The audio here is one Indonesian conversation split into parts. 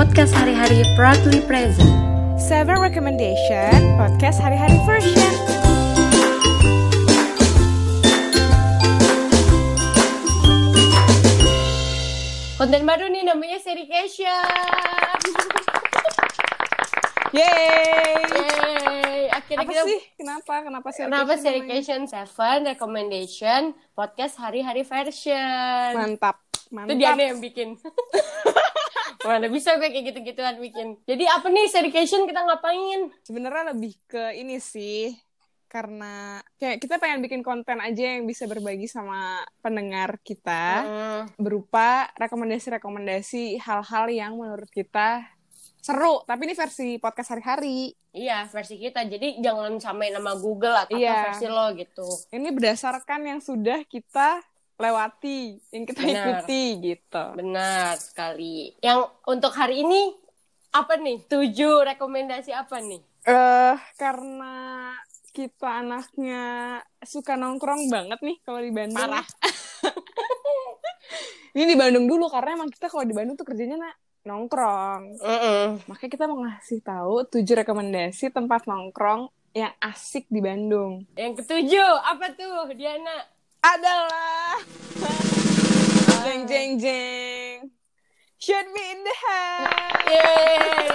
Podcast hari-hari proudly present. Seven Recommendation Podcast Hari-Hari Version Konten baru nih namanya Serication. Yeay Yeay, akhirnya Apa kita sih? Kenapa? Kenapa sih? Kenapa Serication 7 Recommendation Podcast hari-hari version. Mantap Itu Mantap Diana yang bikin. Mana bisa gue kayak gitu-gituan bikin. Jadi apa nih Serication kita ngapain? Sebenarnya lebih ke ini sih karena kayak kita pengen bikin konten aja yang bisa berbagi sama pendengar kita Hmm, berupa rekomendasi-rekomendasi hal-hal yang menurut kita seru tapi ini versi podcast hari-hari iya, versi kita. Jadi jangan samain nama Google atau Iya. versi lo gitu. ini berdasarkan yang sudah kita lewati yang kita Benar. ikuti gitu Benar sekali. Yang untuk hari ini apa nih? Tujuh rekomendasi apa nih? eh karena kita anaknya suka nongkrong banget nih kalau di Bandung. Parah. Ini di Bandung dulu karena emang kita kalau di Bandung tuh kerjanya na- nongkrong. Mm-mm. Makanya kita mau ngasih tahu tujuh rekomendasi tempat nongkrong yang asik di Bandung. Yang ketujuh apa tuh Diana? Adalah jeng jeng jeng. Should be in the head. Yeay.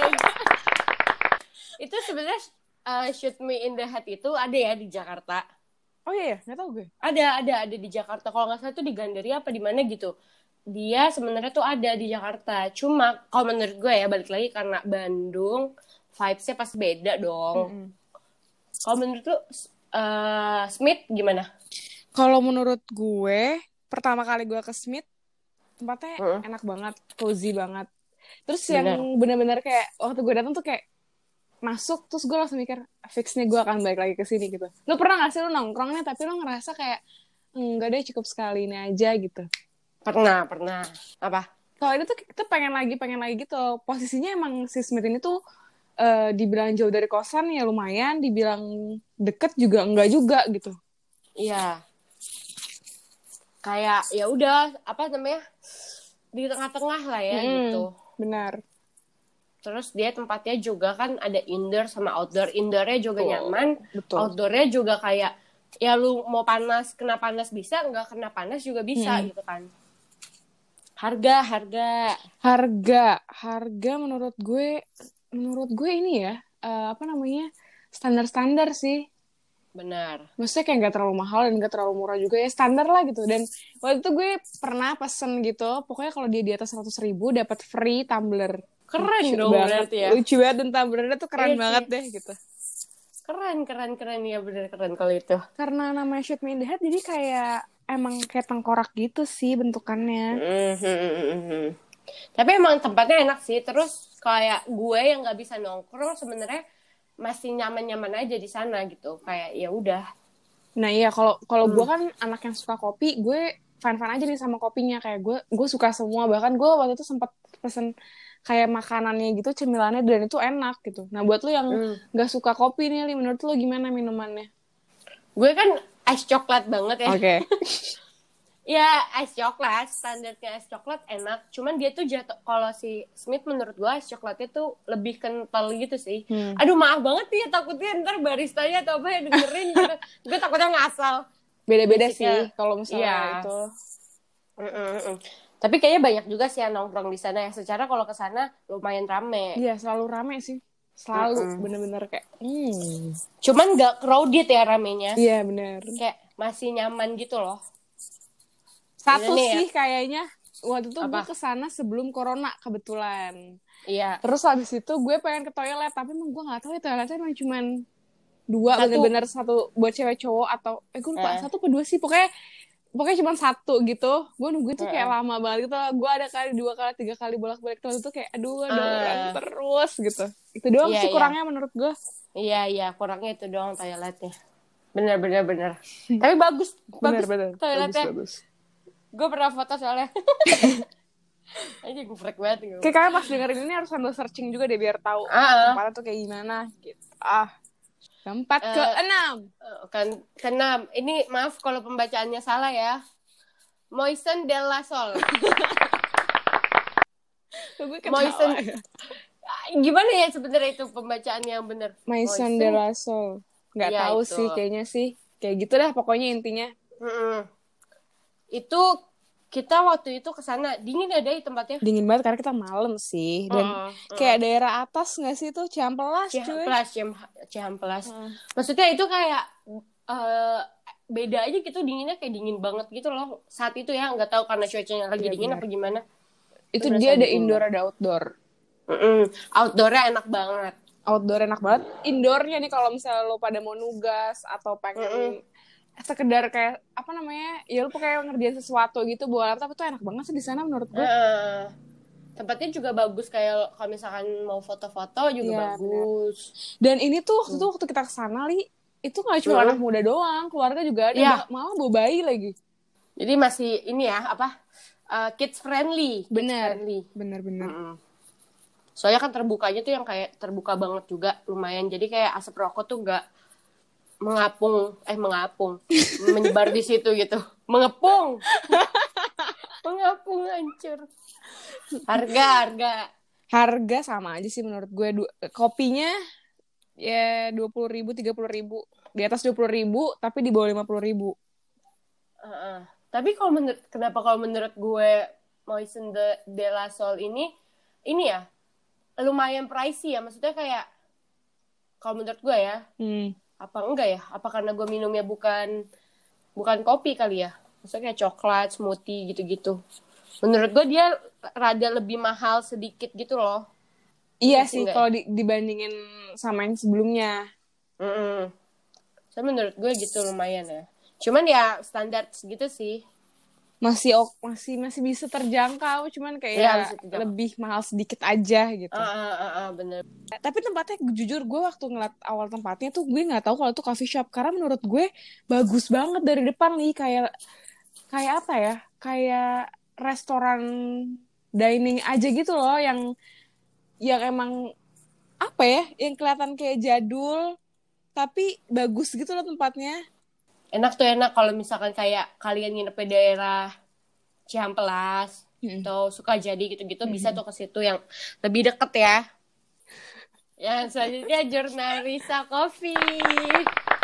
itu sebenarnya uh, Shoot Me in the Head itu ada ya di Jakarta. Oh iya, ya? nggak tahu gue. Ada, ada, ada di Jakarta. Kalau nggak salah tuh di Gandaria apa di mana gitu. Dia sebenarnya tuh ada di Jakarta. Cuma kalau menurut gue ya balik lagi karena Bandung vibes-nya pasti beda dong. Mm-mm. Kalau menurut lu uh, Smith gimana? Kalau menurut gue, pertama kali gue ke Smith, tempatnya Heeh. enak banget, cozy banget. Terus Bener. yang bener-bener kayak waktu gue datang tuh kayak masuk, terus gue langsung mikir, fix nih gue akan balik lagi ke sini gitu. Lu pernah gak sih lu nongkrongnya, tapi lu ngerasa kayak, enggak deh cukup sekali ini aja gitu. Pernah, pernah. Apa? Kalau ini tuh kita pengen lagi, pengen lagi gitu. Posisinya emang si Smith ini tuh eh, dibilang jauh dari kosan ya lumayan, dibilang deket juga enggak juga gitu. Iya. Kayak ya udah apa namanya? Di tengah-tengah lah ya Mm-mm. gitu. Benar. Terus dia tempatnya juga kan ada indoor sama outdoor. Indoornya juga Betul. nyaman, Betul. outdoornya juga kayak ya lu mau panas kena panas bisa, nggak kena panas juga bisa Hmm. gitu kan. Harga, harga. harga harga menurut gue menurut gue ini ya eh, apa namanya standar-standar sih Benar. maksudnya kayak nggak terlalu mahal dan nggak terlalu murah juga ya standar lah gitu dan waktu itu gue pernah pesen gitu pokoknya kalau dia di atas seratus ribu dapat free tumbler Keren lucu dong banget berarti ya. lucu banget dan tumblernya tuh keren Iya sih. banget deh gitu Keren, keren, keren ya bener keren kalau itu. karena namanya shoot me in the head jadi kayak emang kayak tengkorak gitu sih bentukannya Mhm. Tapi emang tempatnya enak sih. Terus kayak gue yang nggak bisa nongkrong sebenarnya masih nyaman-nyaman aja di sana gitu. Kayak ya udah. Nah iya kalau kalau Hmm. gue kan anak yang suka kopi, gue fan-fan aja nih sama kopinya kayak gue gue suka semua bahkan gue waktu itu sempat pesen kayak makanannya gitu cemilannya dan itu enak gitu. Nah buat lu yang Hmm. nggak suka kopi nih, Li, menurut lu gimana minumannya? Gue kan es coklat banget ya. Oke. Ya es coklat, standarnya es coklat enak. Cuman dia tuh jatuh kalau si Smith menurut gue es coklatnya tuh lebih kental gitu sih. Hmm. Aduh maaf banget nih takutnya ntar baristanya atau apa yang dengerin gitu. gue takutnya ngasal. Beda-beda sih kalau misalnya iya. itu. Mm-mm-mm. Tapi kayaknya banyak juga sih yang nongkrong di sana ya. Secara kalau ke sana lumayan rame. Iya selalu rame sih. Selalu Mm-mm. bener-bener kayak. Hmm. Cuman nggak crowded ya ramenya. Iya bener. Kayak masih nyaman gitu loh. Satu Ini nih ya. sih kayaknya waktu itu gue ke sana sebelum corona kebetulan. Iya. Terus habis itu gue pengen ke toilet, tapi emang gue gak tahu ya toiletnya emang cuman dua, bener-bener satu buat cewek cowok atau eh gue lupa Eh. satu apa dua sih, pokoknya pokoknya cuma satu gitu. Gue nungguin tuh kayak Eh. lama banget gitu. Gue ada kali dua kali tiga kali bolak-balik toilet tuh kayak aduh ada orang terus gitu. Itu doang Iya, sih iya. kurangnya menurut gue. Iya iya kurangnya itu doang toiletnya. Bener bener bener. Tapi bagus bagus Bener-bener. toiletnya. Bagus, bagus. Gue pernah foto soalnya. Aja gue freak banget gue. Kayak kalian pas dengerin ini harus sambil searching juga deh biar tahu Ah, tempatnya tuh kayak gimana gitu. Ah. Tempat Eh, ke enam. kan keenam. Ini maaf kalau pembacaannya salah ya. Moisen del la Sol. gue ketawa. Moisten gimana ya sebenarnya itu pembacaan yang benar Maison de la Sol. Nggak Iya, tahu itu. sih, kayaknya sih. Kayak gitu dah pokoknya intinya. Mm-mm. itu kita waktu itu ke sana dingin ada di tempatnya Dingin banget karena kita malam sih. Dan Heeh, kayak daerah atas nggak sih itu Ciampelas cuy. Cihamplas Ciham- Cihamplas Heeh. maksudnya itu kayak eh, beda aja gitu dinginnya kayak dingin banget gitu loh saat itu ya nggak tahu karena cuacanya lagi Iya, dingin benar. apa gimana Itu dia ada dingin indoor ada outdoor. Mm-mm. outdoornya enak banget Outdoor enak banget. Indoornya nih kalau misalnya lo pada mau nugas atau pengen sekedar kayak apa namanya ya lo kayak ngerjain sesuatu gitu buat laptop itu enak banget sih di sana menurut gue. Heeh. tempatnya juga bagus kayak kalau misalkan mau foto-foto juga Iya, bagus Dan ini tuh waktu itu waktu kita ke sana li itu nggak cuma Hmm. anak muda doang, keluarga juga ada, bah- malah bawa bayi lagi. jadi masih ini ya apa eh, kids friendly kids Bener. friendly Bener-bener. Mm-mm. Soalnya kan terbukanya tuh yang kayak terbuka banget juga lumayan. Jadi kayak asap rokok tuh nggak mengapung, eh mengapung, menyebar di situ gitu. Mengepung. mengapung hancur. Harga, harga. Harga sama aja sih menurut gue. Du- kopinya ya dua puluh ribu, tiga puluh ribu. Di atas dua puluh ribu, tapi di bawah lima puluh ribu. Heeh. Tapi kalau menurut kenapa kalau menurut gue Moisten de, de la Sol ini ini ya lumayan pricey ya. Maksudnya kayak kalau menurut gue ya Hmm. Apa enggak ya? Apa karena gue minumnya bukan bukan kopi kali ya? Maksudnya kayak coklat, smoothie gitu-gitu. Menurut gue dia rada lebih mahal sedikit gitu loh. Iya Iya sih, enggak kalau di- dibandingin sama yang sebelumnya. Mm So, menurut gue gitu lumayan ya. Cuman ya standar segitu sih. Masih ok- masih masih bisa terjangkau, cuman kayak terjangkau. lebih mahal sedikit aja gitu. Ah, ah, ah, ah, bener. Tapi tempatnya jujur gue waktu ngeliat awal tempatnya tuh gue nggak tahu kalau itu coffee shop karena menurut gue bagus banget dari depan nih kayak kayak apa ya? Kayak restoran dining aja gitu loh yang yang emang apa ya? Yang kelihatan kayak jadul tapi bagus gitu loh tempatnya. Enak tuh enak kalau misalkan kayak kalian nginep di daerah Cihampelas Mm. atau Sukajadi gitu-gitu bisa tuh ke situ yang lebih deket ya. Yang selanjutnya Jurnalisa Coffee.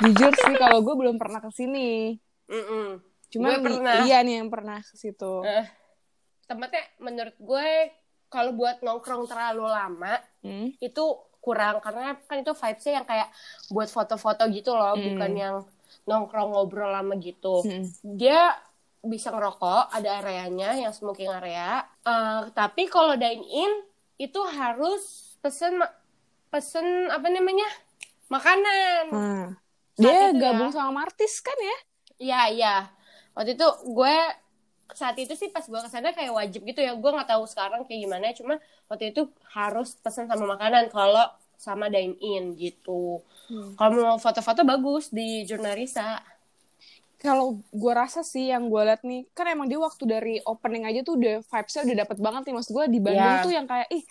Jujur sih kalau gue belum pernah ke sini. Cuma pernah. iya nih yang pernah ke situ. Eh, tempatnya menurut gue kalau buat nongkrong terlalu lama Hmm? itu kurang karena kan itu vibesnya yang kayak buat foto-foto gitu loh, Hmm. bukan yang nongkrong ngobrol lama gitu. Hmm. Dia bisa ngerokok, ada areanya yang smoking area. Eh, tapi kalau dine in itu harus pesen pesen apa namanya makanan. Saat dia itu ya. gabung sama Martis kan ya? Iya iya. Waktu itu gue saat itu sih pas gue ke sana kayak wajib gitu ya. Gue nggak tahu sekarang kayak gimana. Cuma waktu itu harus pesan sama makanan kalau sama dine in gitu. Hmm. Kalau mau foto-foto bagus di Jurnalisa. Kalau gue rasa sih yang gue liat nih, kan emang dia waktu dari opening aja tuh udah vibes-nya udah dapet banget nih. Maksud gue di Bandung Iya. tuh yang kayak, ih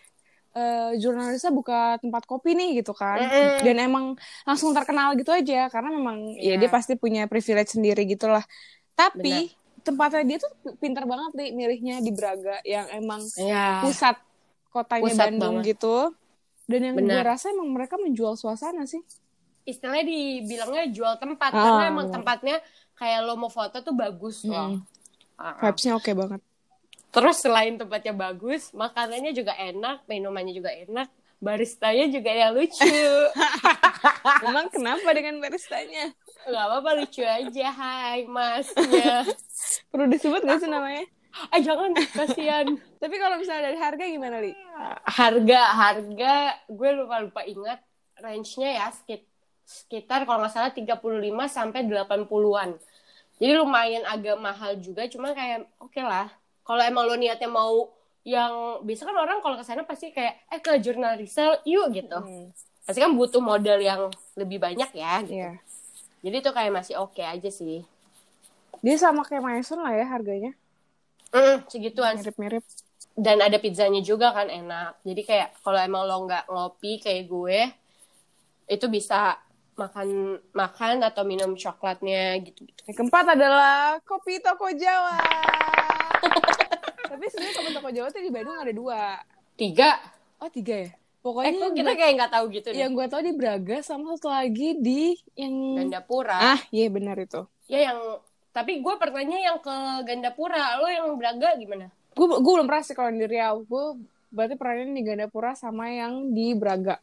eh, jurnalisnya buka tempat kopi nih gitu kan. Mm-mm. Dan emang langsung terkenal gitu aja. Karena memang ya Iya. dia pasti punya privilege sendiri gitu lah. Tapi tempatnya dia tuh pinter banget nih milihnya di Braga yang emang Iya. pusat kotanya Pusat Bandung banget. gitu. Dan yang gue Benar. rasa emang mereka menjual suasana sih. Istilahnya dibilangnya jual tempat. Ah, karena emang tempatnya kayak lo mau foto tuh bagus loh. Mm. Ah. Vibes-nya oke banget. Terus selain tempatnya bagus, makanannya juga enak, minumannya juga enak. Baristanya juga yang lucu. Emang kenapa dengan baristanya? Gak apa-apa lucu aja, hai masnya. Perlu disebut gak sih namanya? Ah jangan, kasihan. Tapi kalau misalnya dari harga gimana, Li? Harga, harga, gue lupa-lupa ingat range-nya ya sekit- sekitar kalau nggak salah 35 sampai 80-an. Jadi lumayan agak mahal juga, cuma kayak oke lah. Kalau emang lo niatnya mau yang biasa kan orang kalau ke sana pasti kayak eh ke jurnal resell yuk gitu. Pasti kan butuh modal yang lebih banyak ya gitu. Iya. Jadi itu kayak masih oke aja sih. Dia sama kayak Maison lah ya harganya. Mm, segituan. Mirip-mirip. Dan ada pizzanya juga kan enak. Jadi kayak kalau emang lo nggak ngopi kayak gue itu bisa makan makan atau minum coklatnya gitu gitu Yang keempat adalah kopi toko Jawa. Tapi sebenarnya kopi toko Jawa tuh di Bandung ada dua. tiga. Oh tiga ya? Eh pokoknya kok kita kayak nggak tahu gitu deh. yang gue tau di Braga sama satu lagi di yang Gandapura. Ah iya benar itu. Ya yang tapi gue pertanyaan yang ke Gandapura. Lo yang Braga gimana gue gue belum pernah sih kalau di Riau gue berarti pernahnya di Gandapura sama yang di Braga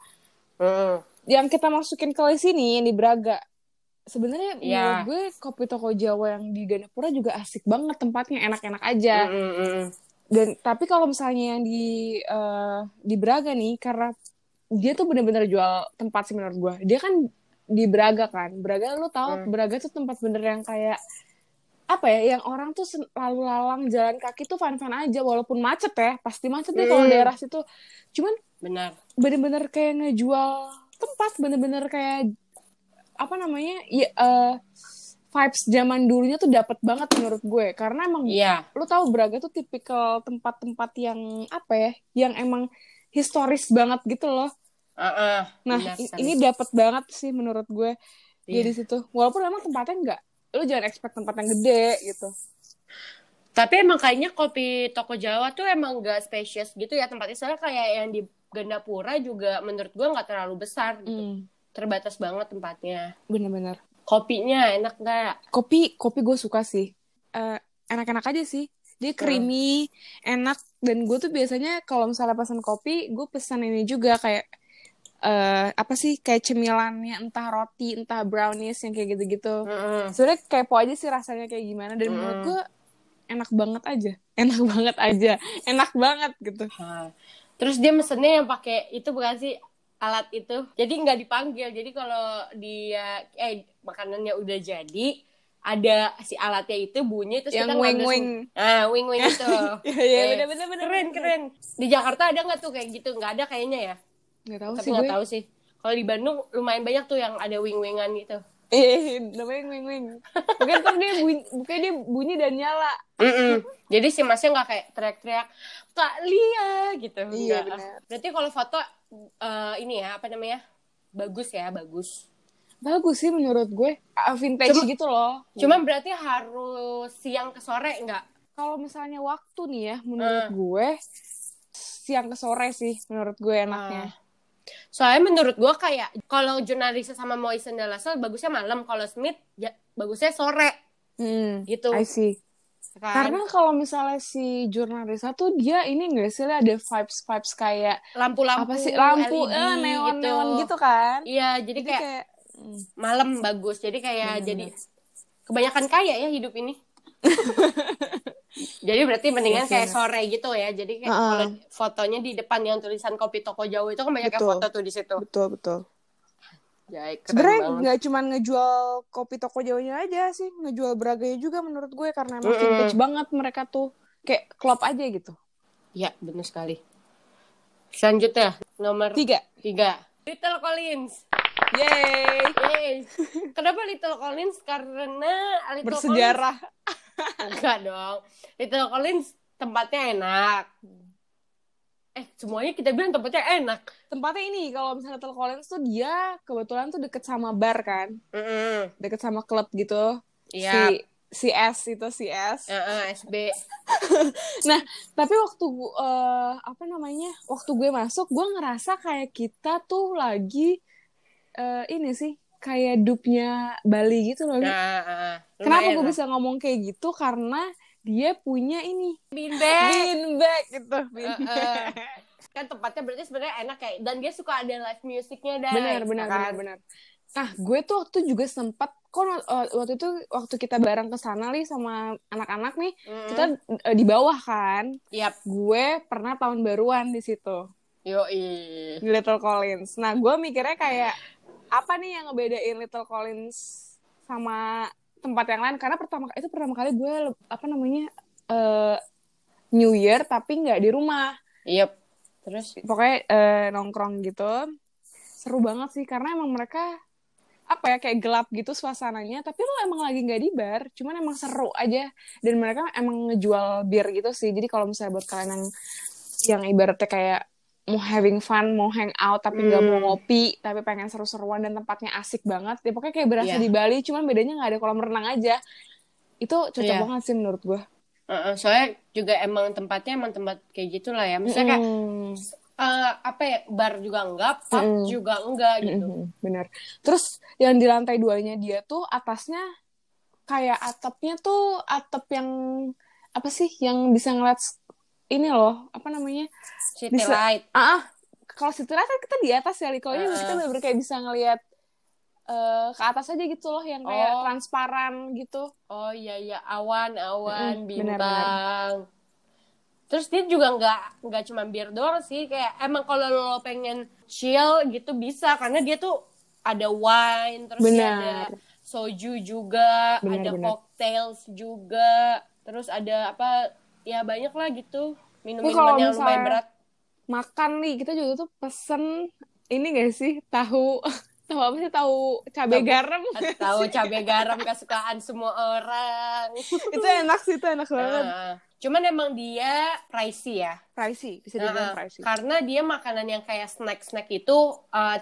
Hmm. yang kita masukin ke sini yang di Braga sebenarnya Iya. menurut gue kopi toko Jawa yang di Gandapura juga asik banget tempatnya enak-enak aja Mm, mm, mm. dan tapi kalau misalnya yang di eh, di Braga nih karena dia tuh bener-bener jual tempat sih menurut gue dia kan di Braga kan Braga lu tahu Hmm. Braga tuh tempat bener yang kayak apa ya yang orang tuh sen- lalu lalang jalan kaki tuh fan-fan aja walaupun macet ya pasti macet deh kalau Hmm. daerah situ. Cuman benar. bener-bener kayak ngejual tempat bener-bener kayak apa namanya ya eh, vibes zaman dulunya tuh dapat banget menurut gue. Karena emang iya. lu tahu Braga tuh tipikal tempat-tempat yang apa ya yang emang historis banget gitu loh. Nah benar i- sekali. ini dapat banget sih menurut gue. Dia Iya. di situ. Walaupun emang tempatnya enggak lu jangan expect tempat yang gede gitu Tapi emang kayaknya kopi toko Jawa tuh emang gak spacious gitu ya tempatnya. Soalnya kayak yang di Gandapura juga menurut gua nggak terlalu besar gitu. Hmm, Terbatas banget tempatnya. bener-bener Kopinya enak nggak? kopi kopi gue suka sih Eh, enak-enak aja sih dia creamy enak dan gue tuh biasanya kalau misalnya pesan kopi gue pesan ini juga kayak eh apa sih kayak cemilannya entah roti entah brownies yang kayak gitu-gitu Mm-mm. sebenarnya kepo aja sih rasanya kayak gimana dan menurut Mm. gue enak banget aja enak banget aja enak banget gitu Terus dia mesennya yang pakai itu bukan sih alat itu. Jadi nggak dipanggil. Jadi kalau dia eh makanannya udah jadi ada si alatnya itu bunyi terus yang kita wing wing Ah, wing wing itu. Iya, Eh, bener, bener, bener, Keren keren. Di Jakarta ada nggak tuh kayak gitu? Nggak ada kayaknya ya. Nggak tahu Tapi sih nggak tahu sih. Kalau di Bandung lumayan banyak tuh yang ada wing-wingan gitu. eh namanya wing wing mungkin ntar dia bunyi mungkin dia bunyi dan nyala Mm-mm. Jadi si masnya nggak kayak teriak-teriak Kak Lia gitu. Iya, benar. Berarti kalau foto eh, ini ya apa namanya bagus ya bagus. bagus sih menurut gue Ah, vintage Cuma- gitu loh Cuman berarti harus siang ke sore nggak? kalau misalnya waktu nih ya menurut Eh. gue siang ke sore sih menurut gue enaknya Soalnya menurut gua kayak kalau jurnalis sama Moisen Dalasel bagusnya malam, kalau Smith ya bagusnya sore hmm, gitu. I see Kan? karena kalau misalnya si jurnalisa tuh dia ini nggak sih ada vibes vibes kayak lampu-lampu apa sih lampu LED eh, neon neon gitu kan Iya, jadi, jadi kayak, kayak hmm, malam bagus. Jadi kayak Bener-bener. jadi kebanyakan kaya ya hidup ini. jadi berarti mendingan kayak bener. sore gitu ya. Jadi kayak Uh-uh. kalau fotonya di depan yang tulisan kopi toko Jawa itu kan banyak yang Betul. foto tuh di situ. betul betul keren sebenarnya nggak cuman ngejual kopi toko jauhnya aja sih ngejual beraganya juga menurut gue karena emang Mm-mm. vintage banget mereka tuh kayak klub aja gitu Ya, benar sekali. Selanjutnya, nomor tiga tiga. Little Collins. Yay! Yeay. Kenapa Little Collins? Karena Little bersejarah Collins... Enggak dong. Little Collins tempatnya enak. Eh, semuanya kita bilang tempatnya enak. tempatnya ini kalau misalnya Little Collins tuh dia kebetulan tuh deket sama bar kan Mm-mm. deket sama klub gitu Iya. si si S itu si S Heeh, SB. nah tapi waktu eh, apa namanya waktu gue masuk gue ngerasa kayak kita tuh lagi eh, ini sih kayak dupnya Bali gitu loh Nah, uh, kenapa gue bisa ngomong kayak gitu? Karena dia punya ini. Beanbag. beanbag gitu. Heeh. kan tempatnya berarti sebenarnya enak kayak dan dia suka ada live musicnya dan benar benar benar benar. Nah gue tuh waktu juga sempat kok uh, waktu itu waktu kita bareng ke sana nih sama anak-anak nih kita uh, di bawah kan? Yap. gue pernah tahun baruan di situ. Yoi. di Little Collins. Nah gue mikirnya kayak apa nih yang ngebedain Little Collins sama tempat yang lain? Karena pertama itu pertama kali gue apa namanya uh, New Year tapi nggak di rumah. Yep. Terus? Pokoknya eh, nongkrong gitu. Seru banget sih karena emang mereka apa ya kayak gelap gitu suasananya. Tapi lo emang lagi nggak di bar cuman emang seru aja. Dan mereka emang ngejual bir gitu sih. Jadi kalau misalnya buat kalian yang yang ibaratnya kayak mau having fun mau hang out tapi nggak mau Hmm. ngopi tapi pengen seru-seruan dan tempatnya asik banget ya pokoknya kayak berasa Iya. di Bali cuman bedanya nggak ada kolam renang aja itu cocok Iya. banget sih menurut gue Uh-uh, soalnya juga emang tempatnya emang tempat kayak gitulah ya. Misalnya kayak eh, apa ya bar juga enggak, pub Mm-mm. juga enggak gitu. Mm-mm, benar. Terus yang di lantai duanya dia tuh atasnya kayak atapnya tuh atap yang apa sih yang bisa ngeliat ini loh apa namanya City Bisa- light. ah ah, kalau situ kan kita di atas ya kalau ini Heeh. kita bener kayak bisa ngeliat eh, ke atas aja gitu loh yang kayak Oh. transparan gitu Oh iya iya awan awan Mm-mm, bintang. benar, Terus dia juga nggak nggak cuma bir doang sih kayak emang kalau lo pengen chill gitu bisa karena dia tuh ada wine terus ada soju juga Benar, ada benar. cocktails juga terus ada apa ya banyak lah gitu. Ini minum-minuman kalau yang lumayan berat. makan nih kita juga tuh pesen ini gak sih? Tahu. Tahu apa sih? Tahu cabai Tahu. garam. Tahu cabai garam kesukaan semua orang. Itu enak sih itu enak banget. Nah, cuman emang dia pricey ya. Pricey bisa dibilang Nah, pricey. Karena dia makanan yang kayak snack-snack itu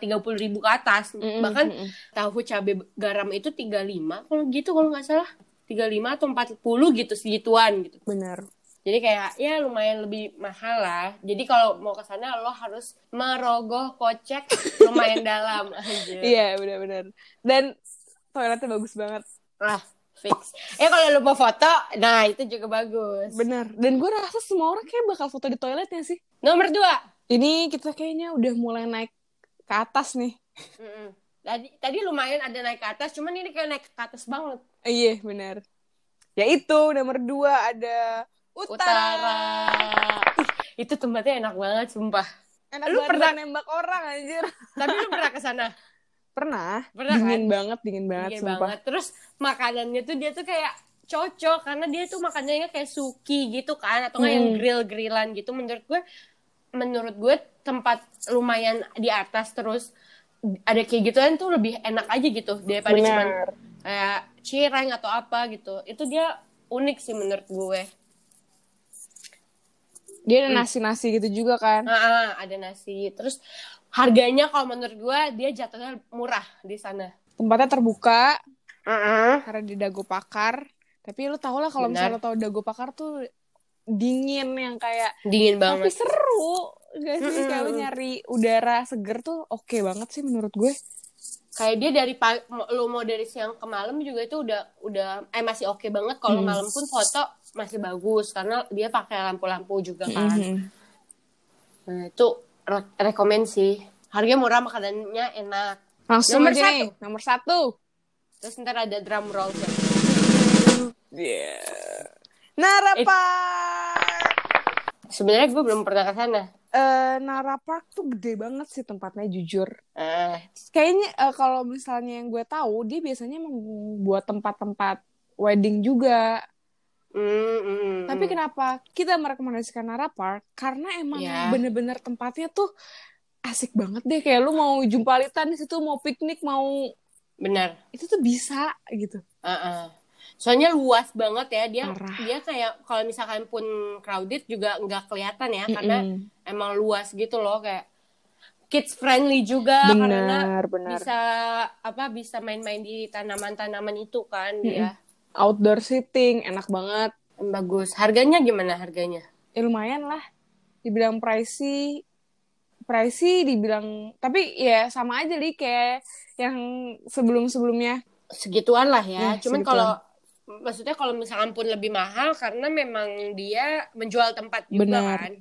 tiga puluh ribu ke atas. Mm-mm, bahkan mm-mm. tahu cabai garam itu 35 kalau gitu kalau nggak salah. 35 atau 40 gitu segituan gitu. Benar jadi kayak ya lumayan lebih mahal lah. Jadi kalau mau ke sana lo harus merogoh kocek lumayan dalam. Aja iya benar-benar. Dan toiletnya bagus banget. Ah fix. Eh kalau lo mau foto nah itu juga bagus. Benar. Dan gue rasa semua orang kayak bakal foto di toiletnya sih. Nomor dua. Ini kita kayaknya udah mulai naik ke atas nih. Mm-mm. tadi tadi lumayan ada naik ke atas cuman ini kayak naik ke atas banget. Iya benar. Ya itu nomor dua ada utara, utara Ih, itu tempatnya enak banget sumpah. Enak Lu banget pernah- nembak orang anjir. Tapi lu pernah ke sana? Pernah. Pernah, dingin kan? banget dingin banget Dingin sumpah. banget. Terus makanannya tuh dia tuh kayak cocok karena dia tuh makanannya kayak suki gitu kan atau nggak yang Hmm. grill grillan gitu. Menurut gue menurut gue tempat lumayan di atas terus ada kayak gituan tuh lebih enak aja gitu daripada cuman benar. kayak cireng atau apa gitu. Itu dia unik sih menurut gue dia ada nasi-nasi gitu juga kan. Ah, ah, ada nasi. Terus harganya kalau menurut gue dia jatuhnya murah di sana. Tempatnya terbuka. Ah, karena di Dago Pakar. Tapi lu tau lah kalau misalnya tau Dago Pakar tuh dingin yang kayak dingin tapi banget. seru gak sih? Mm-mm. kayak lu nyari udara seger tuh oke banget sih menurut gue. Kayak dia dari pa- mau- lo mau dari siang ke malam juga itu udah udah eh masih oke banget. Kalau Hmm. malam pun foto masih bagus karena dia pakai lampu-lampu juga kan. Mhm. nah itu re- rekomen sih. Harganya murah makanannya enak. Langsung Nomor aja satu. nih nomor satu. Terus ntar ada drum roll yeah. Nara Park sebenarnya gue belum pernah ke sana. Eh, Nara Park tuh gede banget sih tempatnya jujur. Ah. Kayaknya eh, kalau misalnya yang gue tahu dia biasanya emang buat tempat-tempat wedding juga mm, mm, Tapi mm. kenapa kita merekomendasikan Nara Park? Karena emang Ya. bener-bener tempatnya tuh asik banget deh. Kayak lu mau jumpalitan di situ, mau piknik, mau benar itu tuh bisa gitu. Ah. Soalnya luas banget ya dia Parah. dia kayak kalau misalkan pun crowded juga nggak kelihatan ya karena Mm-mm. emang luas gitu loh kayak kids friendly juga karena benar, benar. bisa apa bisa main-main di tanaman-tanaman itu kan dia Outdoor seating enak banget. bagus harganya gimana harganya Ya lumayan lah. Dibilang pricey, pricey dibilang tapi ya sama aja nih kayak yang sebelum-sebelumnya. segituan lah ya Ya, cuman kalau maksudnya kalau misalkan pun lebih mahal karena memang dia menjual tempat juga Benar. kan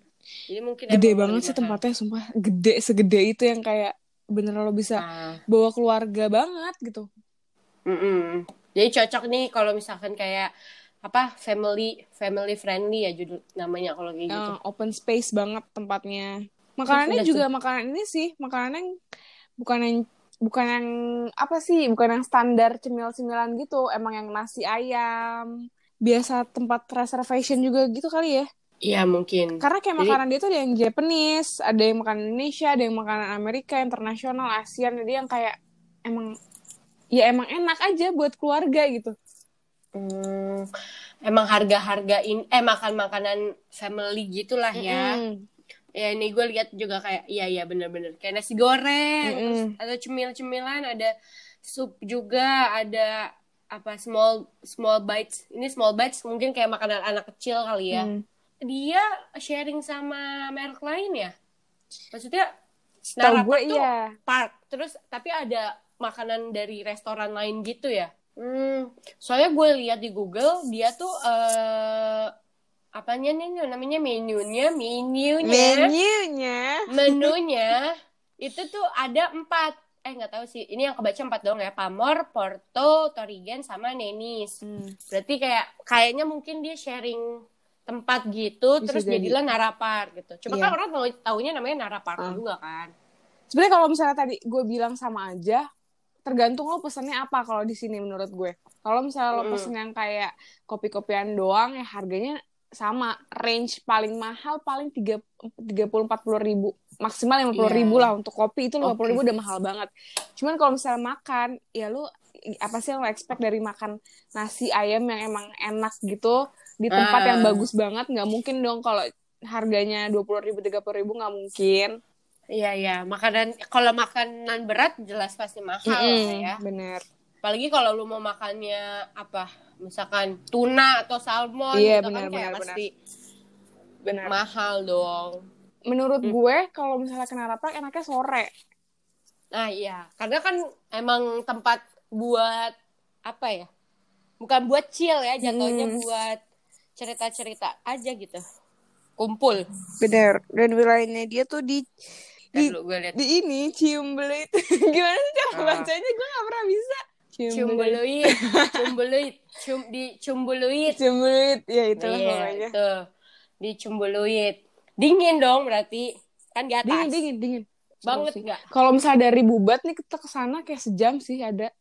jadi mungkin Gede banget sih mahal. tempatnya sumpah. Gede segede itu yang kayak bener lo bisa Ah. bawa keluarga banget gitu. Mm-mm. Jadi cocok nih kalau misalkan kayak apa family family friendly ya judul namanya kalau kayak gitu. yang open space banget tempatnya. Makanannya Udah juga makanan ini sih, makanan yang bukan yang bukan yang apa sih, bukan yang standar cemil-cemilan gitu, emang yang nasi ayam. Biasa tempat reservation juga gitu kali ya. Iya mungkin. Karena kayak Jadi- makanan dia tuh ada yang Japanese, ada yang makanan Indonesia, ada yang makanan Amerika, internasional, ASEAN, jadi yang kayak emang ya emang enak aja buat keluarga gitu. Hmm, emang harga-harga in eh makan makanan family gitulah ya. Mm-mm. Ya ini gue lihat juga kayak iya iya bener-bener kayak nasi goreng, terus ada cemil-cemilan, ada sup juga, ada apa small small bites. Ini small bites mungkin kayak makanan anak kecil kali ya. Hmm. Dia sharing sama merek lain ya. Maksudnya Narapak gue iya. park terus tapi ada makanan dari restoran lain gitu ya. Hmm, soalnya gue lihat di Google dia tuh eh apanya nih namanya menunya menunya Menunya. menunya itu tuh ada empat eh nggak tahu sih ini yang kebaca empat doang ya Pamor, Porto, Torigen sama Nenis Hmm. berarti kayak kayaknya mungkin dia sharing tempat gitu Bisa terus jadi. jadilah Narapar gitu cuma Iya. kan orang tahu taunya namanya Narapar Ah. juga kan Sebenarnya kalau misalnya tadi gue bilang sama aja, tergantung lo pesennya apa kalau di sini menurut gue. Kalau misalnya lo pesen yang kayak kopi-kopian doang, ya harganya sama. Range paling mahal paling tiga puluh empat puluh ribu, maksimal lima puluh ribu Iya. lah untuk kopi itu lima puluh ribu Oke. udah mahal banget. Cuman kalau misalnya makan, ya lo apa sih yang lo expect dari makan nasi ayam yang emang enak gitu di tempat Ah. yang bagus banget nggak mungkin dong kalau harganya dua puluh ribu tiga puluh ribu nggak mungkin iya iya. Makanan kalau makanan berat jelas pasti mahal lah Mm-mm, ya. Bener. Apalagi kalau lu mau makannya apa? Misalkan tuna atau salmon Iya, gitu benar, kan kayak benar, pasti bener. Mahal dong. Menurut Hmm. gue kalau misalnya kena rapat enaknya sore. Nah iya, karena kan emang tempat buat apa ya? Bukan buat chill ya, jatuhnya Hmm. buat cerita-cerita aja gitu. Kumpul. bener. Dan wilayahnya dia tuh di Dan dulu gue liat di ini cium belit gimana sih cara Ah. bacanya gue gak pernah bisa cium belit Cumbuluit, cumbuluit, cum di cumbuluit. cium belit ya itu Iya, pokoknya itu. Di cumbuluit. Dingin dong berarti. Kan di atas. dingin dingin dingin Banget nggak? kalau misalnya dari bubat nih kita ke sana kayak sejam sih ada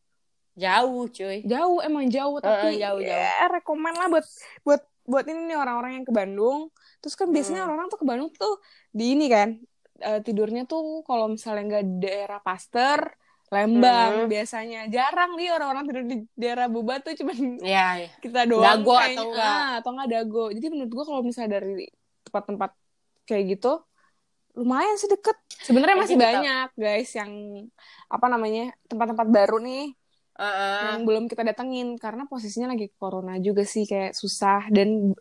Jauh cuy. jauh emang jauh tapi jauh, ya rekomen lah buat buat buat ini nih orang-orang yang ke Bandung terus kan biasanya Hmm. orang-orang tuh ke Bandung tuh di ini kan eh, tidurnya tuh kalau misalnya nggak di daerah Paster Lembang Hmm. biasanya jarang nih orang-orang tidur di daerah Bubat tuh cuman Iya, iya. kita doang Dago kayaknya. atau enggak. Ah, atau enggak dago jadi menurut gua kalau misalnya dari tempat-tempat kayak gitu lumayan sih deket sebenarnya masih kita- banyak guys yang apa namanya tempat-tempat baru nih Heeh. yang belum kita datengin karena posisinya lagi corona juga sih kayak susah dan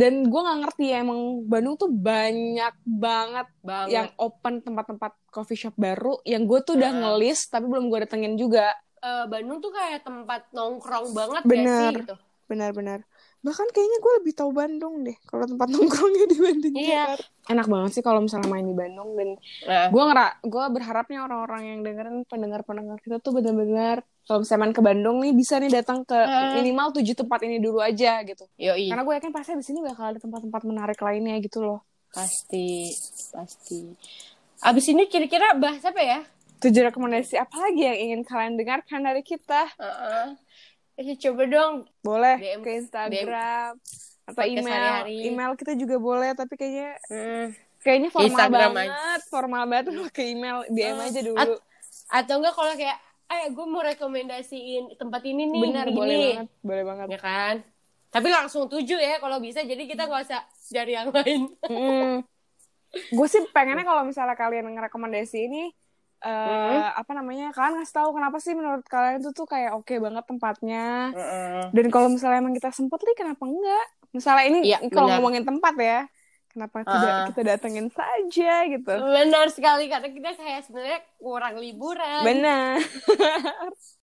dan gue nggak ngerti ya emang Bandung tuh banyak banget Banget. yang open tempat-tempat coffee shop baru yang gue tuh udah ngelis tapi belum gue datengin juga Eh, Bandung tuh kayak tempat nongkrong banget Bener. sih gitu. benar-benar bahkan kayaknya gue lebih tahu Bandung deh kalau tempat nongkrongnya dibanding Iya. Jakarta enak banget sih kalau misalnya main di Bandung dan Nah, gue ngera gue berharapnya orang-orang yang dengerin pendengar-pendengar kita tuh benar-benar kalau misalnya main ke Bandung nih bisa nih datang ke Eh. minimal tujuh tempat ini dulu aja gitu yoi. Karena gue yakin pasti di sini bakal ada tempat-tempat menarik lainnya gitu loh. Pasti, pasti. Abis ini kira-kira bahas apa ya? Tujuh rekomendasi apa lagi yang ingin kalian dengarkan dari kita? Heeh. Eh, coba dong. Boleh DM, ke Instagram atau podcast email. Email kita juga boleh, tapi kayaknya Hmm. kayaknya formal Instagram banget. Formal banget ke email, DM Eh, aja dulu. at- Atau enggak kalau kayak, eh gue mau rekomendasiin tempat ini nih. Benar, gini. boleh banget, boleh banget. Ya kan? Tapi langsung tujuh ya kalau bisa. Jadi kita nggak usah cari yang lain. gue sih pengennya kalau misalnya kalian ngerekomendasi ini eh Hmm. apa namanya kalian ngasih tahu kenapa sih menurut kalian itu tuh kayak oke banget tempatnya Heeh. Dan kalau misalnya emang kita sempet nih, kenapa enggak? Misalnya ini Iya, kalau ngomongin tempat ya, kenapa tidak Ah. kita datengin saja gitu? Benar sekali karena kita kayak sebenarnya kurang liburan. Benar.